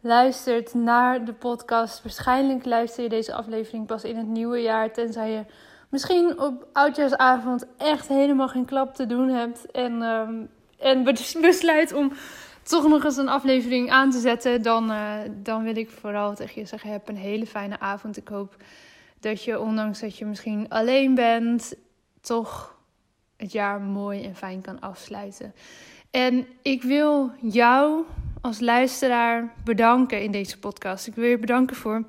luistert naar de podcast. Waarschijnlijk luister je deze aflevering pas in het nieuwe jaar, tenzij je misschien op oudjaarsavond echt helemaal geen klap te doen hebt en, um, en besluit om toch nog eens een aflevering aan te zetten, dan, uh, dan wil ik vooral tegen je zeggen: heb een hele fijne avond. Ik hoop dat je, ondanks dat je misschien alleen bent, toch het jaar mooi en fijn kan afsluiten. En ik wil jou als luisteraar bedanken in deze podcast. Ik wil je bedanken voor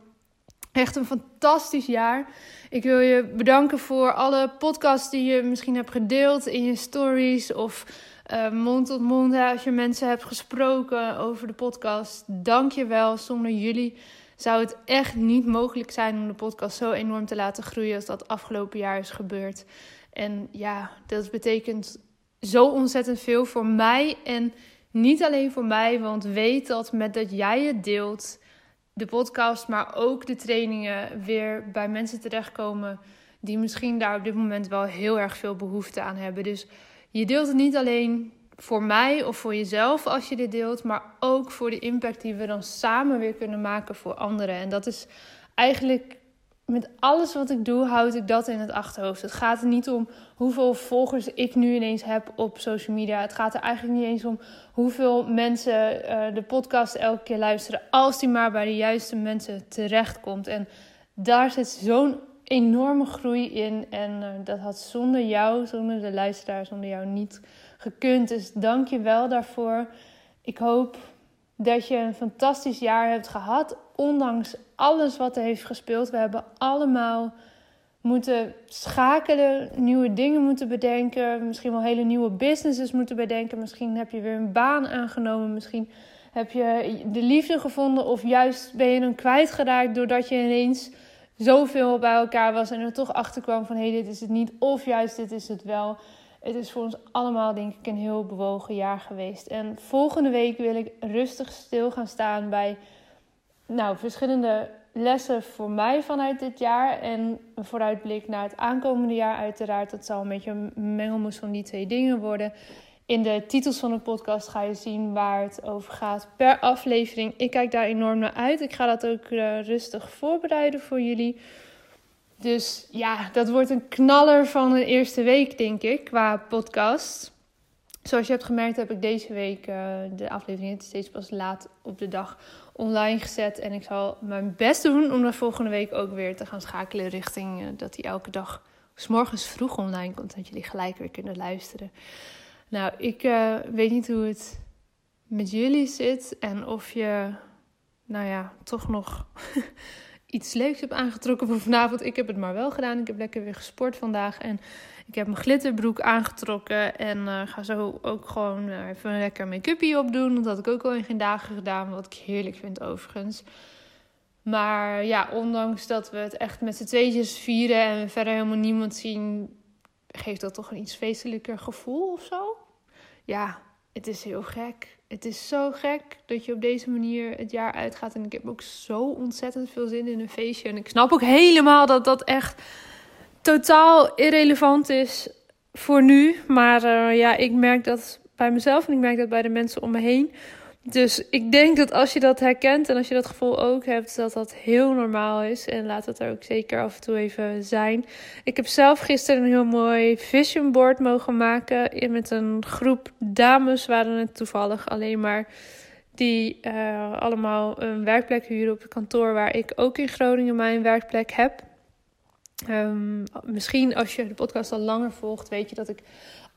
echt een fantastisch jaar. Ik wil je bedanken voor alle podcasts die je misschien hebt gedeeld in je stories of uh, mond tot mond. Als je mensen hebt gesproken over de podcast, dank je wel. Zonder jullie zou het echt niet mogelijk zijn om de podcast zo enorm te laten groeien als dat afgelopen jaar is gebeurd. En ja, dat betekent zo ontzettend veel voor mij. En niet alleen voor mij, want weet dat met dat jij het deelt, de podcast, maar ook de trainingen weer bij mensen terechtkomen die misschien daar op dit moment wel heel erg veel behoefte aan hebben. Dus je deelt het niet alleen voor mij of voor jezelf als je dit deelt, maar ook voor de impact die we dan samen weer kunnen maken voor anderen. En dat is eigenlijk met alles wat ik doe, houd ik dat in het achterhoofd. Het gaat er niet om hoeveel volgers ik nu ineens heb op social media. Het gaat er eigenlijk niet eens om hoeveel mensen uh, de podcast elke keer luisteren. Als die maar bij de juiste mensen terechtkomt. En daar zit zo'n enorme groei in. En uh, dat had zonder jou, zonder de luisteraar, zonder jou niet gekund. Dus dank je wel daarvoor. Ik hoop dat je een fantastisch jaar hebt gehad. Ondanks alles wat er heeft gespeeld. We hebben allemaal moeten schakelen, nieuwe dingen moeten bedenken. Misschien wel hele nieuwe businesses moeten bedenken. Misschien heb je weer een baan aangenomen. Misschien heb je de liefde gevonden. Of juist ben je hem kwijtgeraakt doordat je ineens zoveel bij elkaar was. En er toch achter kwam van hé, hey, dit is het niet. Of juist dit is het wel. Het is voor ons allemaal, denk ik, een heel bewogen jaar geweest. En volgende week wil ik rustig stil gaan staan bij nou, verschillende lessen voor mij vanuit dit jaar. En een vooruitblik naar het aankomende jaar, uiteraard. Dat zal een beetje een mengelmoes van die twee dingen worden. In de titels van de podcast ga je zien waar het over gaat per aflevering. Ik kijk daar enorm naar uit. Ik ga dat ook uh, rustig voorbereiden voor jullie. Dus ja, dat wordt een knaller van een eerste week, denk ik, qua podcast. Zoals je hebt gemerkt, heb ik deze week uh, de aflevering steeds pas laat op de dag online gezet. En ik zal mijn best doen om dat volgende week ook weer te gaan schakelen richting uh, dat die elke dag s morgens vroeg online komt. Dat jullie gelijk weer kunnen luisteren. Nou, ik uh, weet niet hoe het met jullie zit en of je, nou ja, toch nog iets leuks heb aangetrokken voor vanavond. Ik heb het maar wel gedaan. Ik heb lekker weer gesport vandaag. En ik heb mijn glitterbroek aangetrokken. En uh, ga zo ook gewoon uh, even een lekker make-upje opdoen. Dat had ik ook al in geen dagen gedaan. Wat ik heerlijk vind overigens. Maar ja, ondanks dat we het echt met z'n tweetjes vieren en we verder helemaal niemand zien, geeft dat toch een iets feestelijker gevoel of zo. Ja, het is heel gek. Het is zo gek dat je op deze manier het jaar uitgaat. En ik heb ook zo ontzettend veel zin in een feestje. En ik snap ook helemaal dat dat echt totaal irrelevant is voor nu. Maar uh, ja, ik merk dat bij mezelf en ik merk dat bij de mensen om me heen. Dus ik denk dat als je dat herkent en als je dat gevoel ook hebt, dat dat heel normaal is. En laat het er ook zeker af en toe even zijn. Ik heb zelf gisteren een heel mooi vision board mogen maken. Met een groep dames waren het toevallig alleen maar. Die uh, allemaal een werkplek huren op het kantoor waar ik ook in Groningen mijn werkplek heb. Um, misschien als je de podcast al langer volgt, weet je dat ik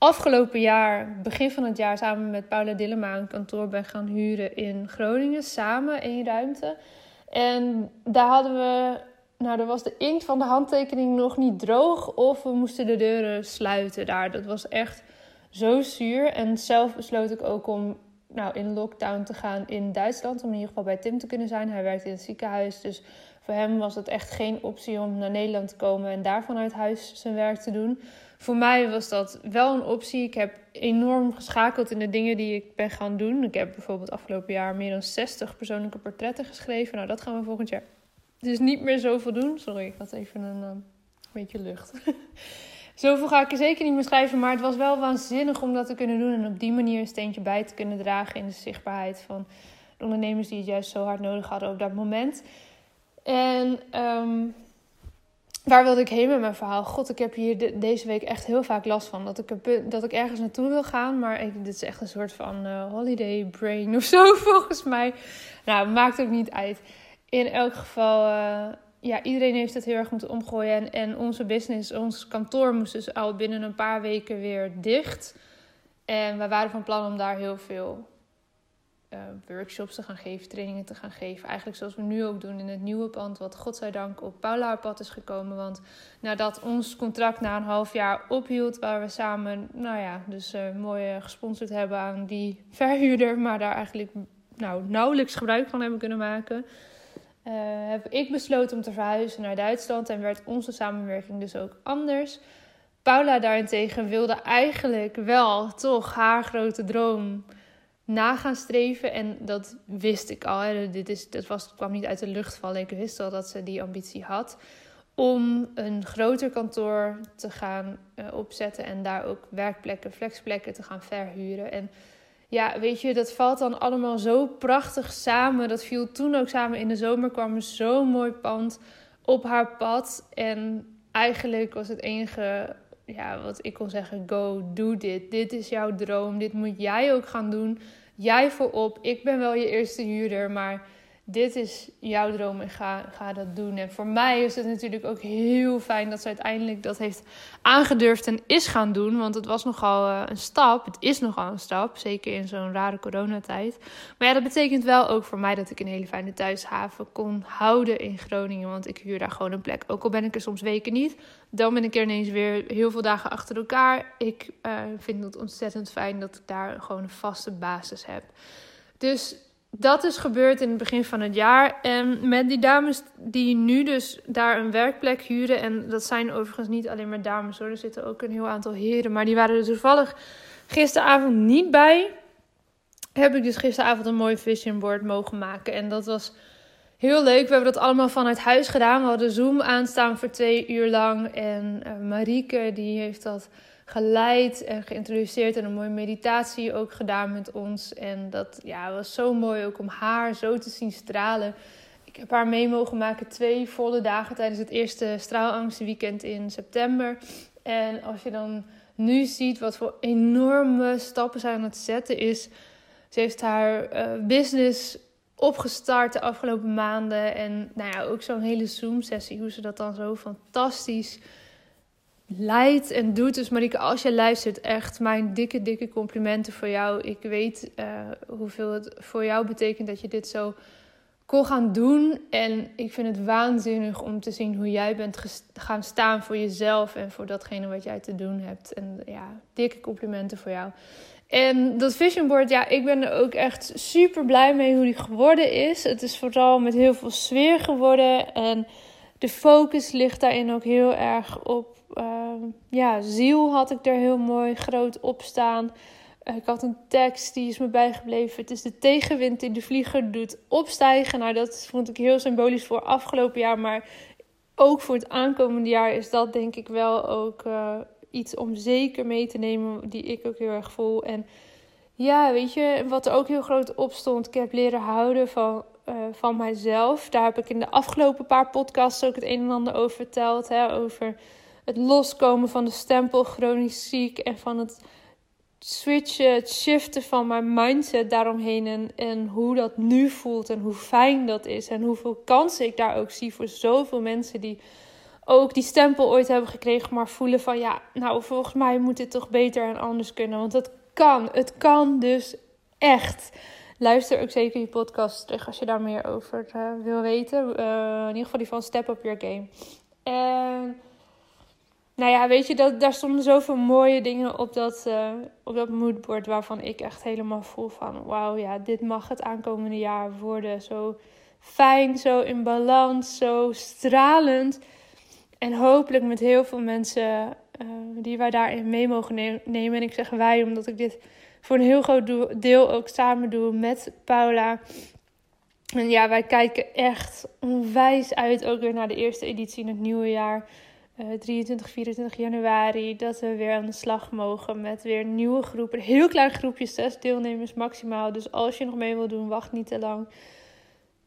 afgelopen jaar, begin van het jaar, samen met Paula Dillema een kantoor ben gaan huren in Groningen. Samen één ruimte. En daar hadden we, nou, er was de inkt van de handtekening nog niet droog. Of we moesten de deuren sluiten daar. Dat was echt zo zuur. En zelf besloot ik ook om nou, in lockdown te gaan in Duitsland. Om in ieder geval bij Tim te kunnen zijn. Hij werkt in het ziekenhuis. Dus voor hem was het echt geen optie om naar Nederland te komen en daar vanuit huis zijn werk te doen. Voor mij was dat wel een optie. Ik heb enorm geschakeld in de dingen die ik ben gaan doen. Ik heb bijvoorbeeld afgelopen jaar meer dan 60 persoonlijke portretten geschreven. Nou, dat gaan we volgend jaar dus niet meer zoveel doen. Sorry, ik had even een uh, beetje lucht. Zoveel ga ik er zeker niet meer schrijven, maar het was wel waanzinnig om dat te kunnen doen en op die manier een steentje bij te kunnen dragen in de zichtbaarheid van de ondernemers die het juist zo hard nodig hadden op dat moment. En um, waar wilde ik heen met mijn verhaal? God, ik heb hier deze week echt heel vaak last van. Dat ik, dat ik ergens naartoe wil gaan, maar ik, dit is echt een soort van uh, holiday brain of zo volgens mij. Nou, maakt ook niet uit. In elk geval, uh, ja, iedereen heeft het heel erg moeten omgooien. En, en onze business, ons kantoor moest dus al binnen een paar weken weer dicht. En we waren van plan om daar heel veel uh, workshops te gaan geven, trainingen te gaan geven. Eigenlijk zoals we nu ook doen in het nieuwe pand, wat godzijdank op Paula pad is gekomen. Want nadat ons contract na een half jaar ophield, waar we samen, nou ja, dus uh, mooi gesponsord hebben aan die verhuurder, maar daar eigenlijk nou, nauwelijks gebruik van hebben kunnen maken. Heb ik besloten om te verhuizen naar Duitsland en werd onze samenwerking dus ook anders. Paula daarentegen wilde eigenlijk wel toch haar grote droom na gaan streven. En dat wist ik al. Hè. Dit is, dat was, kwam niet uit de lucht vallen. Ik wist al dat ze die ambitie had. Om een groter kantoor te gaan uh, opzetten. En daar ook werkplekken, flexplekken te gaan verhuren. En ja, weet je, dat valt dan allemaal zo prachtig samen. Dat viel toen ook samen. In de zomer kwam er zo'n mooi pand op haar pad. En eigenlijk was het enige ja, wat ik kon zeggen: go, doe dit. Dit is jouw droom. Dit moet jij ook gaan doen jij voorop. Ik ben wel je eerste huurder, maar dit is jouw droom en ga, ga dat doen. En voor mij is het natuurlijk ook heel fijn dat ze uiteindelijk dat heeft aangedurfd en is gaan doen. Want het was nogal uh, een stap. Het is nogal een stap, zeker in zo'n rare coronatijd. Maar ja, dat betekent wel ook voor mij dat ik een hele fijne thuishaven kon houden in Groningen. Want ik huur daar gewoon een plek. Ook al ben ik er soms weken niet, dan ben ik er ineens weer heel veel dagen achter elkaar. Ik uh, vind het ontzettend fijn dat ik daar gewoon een vaste basis heb. Dus dat is gebeurd in het begin van het jaar. En met die dames die nu dus daar een werkplek huren. En dat zijn overigens niet alleen maar dames hoor. Er zitten ook een heel aantal heren. Maar die waren er toevallig gisteravond niet bij. Heb ik dus gisteravond een mooi vision board mogen maken. En dat was heel leuk. We hebben dat allemaal vanuit huis gedaan. We hadden Zoom aanstaan voor twee uur lang. En uh, Marieke die heeft dat geleid en geïntroduceerd en een mooie meditatie ook gedaan met ons. En dat ja, was zo mooi ook om haar zo te zien stralen. Ik heb haar mee mogen maken twee volle dagen tijdens het eerste straalangstweekend in september. En als je dan nu ziet wat voor enorme stappen zij aan het zetten is. Ze heeft haar uh, business opgestart de afgelopen maanden. En nou ja, ook zo'n hele Zoom-sessie, hoe ze dat dan zo fantastisch leidt en doet. Dus Marike, als je luistert, echt mijn dikke, dikke complimenten voor jou. Ik weet uh, hoeveel het voor jou betekent dat je dit zo kon gaan doen. En ik vind het waanzinnig om te zien hoe jij bent gaan staan voor jezelf en voor datgene wat jij te doen hebt. En ja, dikke complimenten voor jou. En dat vision board, ja, ik ben er ook echt super blij mee hoe die geworden is. Het is vooral met heel veel sfeer geworden. En de focus ligt daarin ook heel erg op uh, ja, ziel had ik er heel mooi groot op staan. Uh, ik had een tekst die is me bijgebleven. Het is de tegenwind die de vlieger doet opstijgen. Nou, dat vond ik heel symbolisch voor afgelopen jaar. Maar ook voor het aankomende jaar is dat denk ik wel ook uh, iets om zeker mee te nemen. Die ik ook heel erg voel. En ja, weet je, wat er ook heel groot op stond. Ik heb leren houden van, uh, van mijzelf. Daar heb ik in de afgelopen paar podcasts ook het een en ander over verteld. Hè, over het loskomen van de stempel chronisch ziek en van het switchen, het shiften van mijn mindset daaromheen en, en hoe dat nu voelt en hoe fijn dat is en hoeveel kansen ik daar ook zie voor zoveel mensen die ook die stempel ooit hebben gekregen, maar voelen van ja, nou volgens mij moet dit toch beter en anders kunnen. Want het kan, het kan dus echt. Luister ook zeker die podcast terug als je daar meer over uh, wil weten. Uh, in ieder geval die van Step Up Your Game. En nou ja, weet je, dat, daar stonden zoveel mooie dingen op dat, uh, op dat moodboard waarvan ik echt helemaal voel van wauw, ja, dit mag het aankomende jaar worden. Zo fijn, zo in balans, zo stralend. En hopelijk met heel veel mensen uh, die wij daarin mee mogen nemen. En ik zeg wij, omdat ik dit voor een heel groot deel ook samen doe met Paula. En ja, wij kijken echt onwijs uit ook weer naar de eerste editie in het nieuwe jaar. Uh, 23, 24 januari. Dat we weer aan de slag mogen met weer nieuwe groepen. Heel klein groepje, zes deelnemers maximaal. Dus als je nog mee wil doen, wacht niet te lang.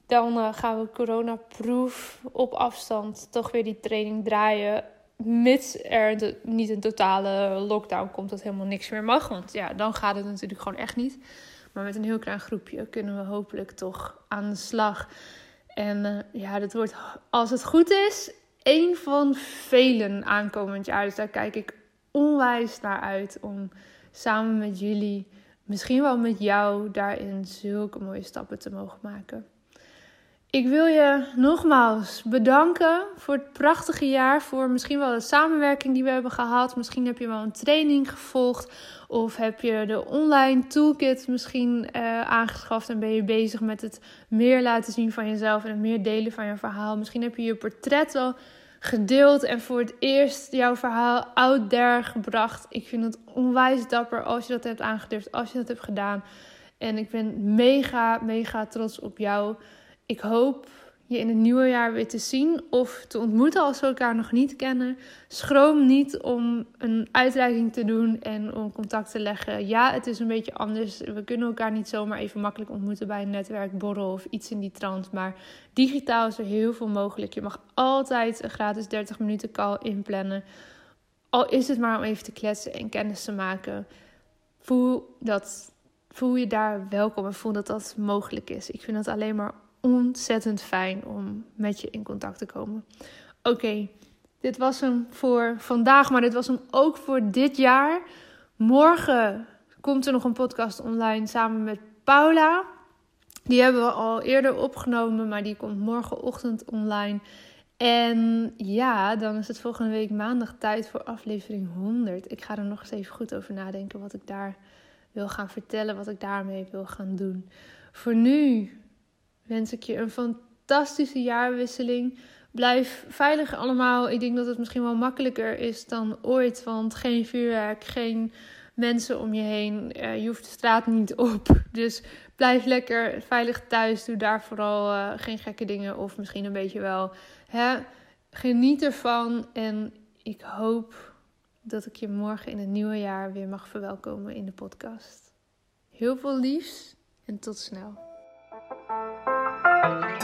Dan uh, gaan we coronaproof op afstand toch weer die training draaien. Mits er niet een totale lockdown komt, dat helemaal niks meer mag. Want ja, dan gaat het natuurlijk gewoon echt niet. Maar met een heel klein groepje kunnen we hopelijk toch aan de slag. En uh, ja, dat wordt, als het goed is, één van velen aankomend jaar. Dus daar kijk ik onwijs naar uit om samen met jullie, misschien wel met jou, daarin zulke mooie stappen te mogen maken. Ik wil je nogmaals bedanken voor het prachtige jaar. Voor misschien wel de samenwerking die we hebben gehad. Misschien heb je wel een training gevolgd. Of heb je de online toolkit misschien uh, aangeschaft. En ben je bezig met het meer laten zien van jezelf. En het meer delen van je verhaal. Misschien heb je je portret wel gedeeld. En voor het eerst jouw verhaal out there gebracht. Ik vind het onwijs dapper als je dat hebt aangedurfd. Als je dat hebt gedaan. En ik ben mega, mega trots op jou. Ik hoop je in het nieuwe jaar weer te zien of te ontmoeten als we elkaar nog niet kennen. Schroom niet om een uitreiking te doen en om contact te leggen. Ja, het is een beetje anders. We kunnen elkaar niet zomaar even makkelijk ontmoeten bij een netwerkborrel of iets in die trant. Maar digitaal is er heel veel mogelijk. Je mag altijd een gratis 30 minuten call inplannen. Al is het maar om even te kletsen en kennis te maken. Voel, dat, voel je daar welkom en voel dat dat mogelijk is. Ik vind het alleen maar ontzettend fijn om met je in contact te komen. Oké, dit was hem voor vandaag, maar dit was hem ook voor dit jaar. Morgen komt er nog een podcast online samen met Paula. Die hebben we al eerder opgenomen, maar die komt morgenochtend online. En ja, dan is het volgende week maandag tijd voor aflevering 100. Ik ga er nog eens even goed over nadenken wat ik daar wil gaan vertellen, wat ik daarmee wil gaan doen. Voor nu wens ik je een fantastische jaarwisseling. Blijf veilig allemaal. Ik denk dat het misschien wel makkelijker is dan ooit. Want geen vuurwerk, geen mensen om je heen. Uh, je hoeft de straat niet op. Dus blijf lekker veilig thuis. Doe daar vooral uh, geen gekke dingen. Of misschien een beetje wel. Hè? Geniet ervan. En ik hoop dat ik je morgen in het nieuwe jaar weer mag verwelkomen in de podcast. Heel veel liefs en tot snel.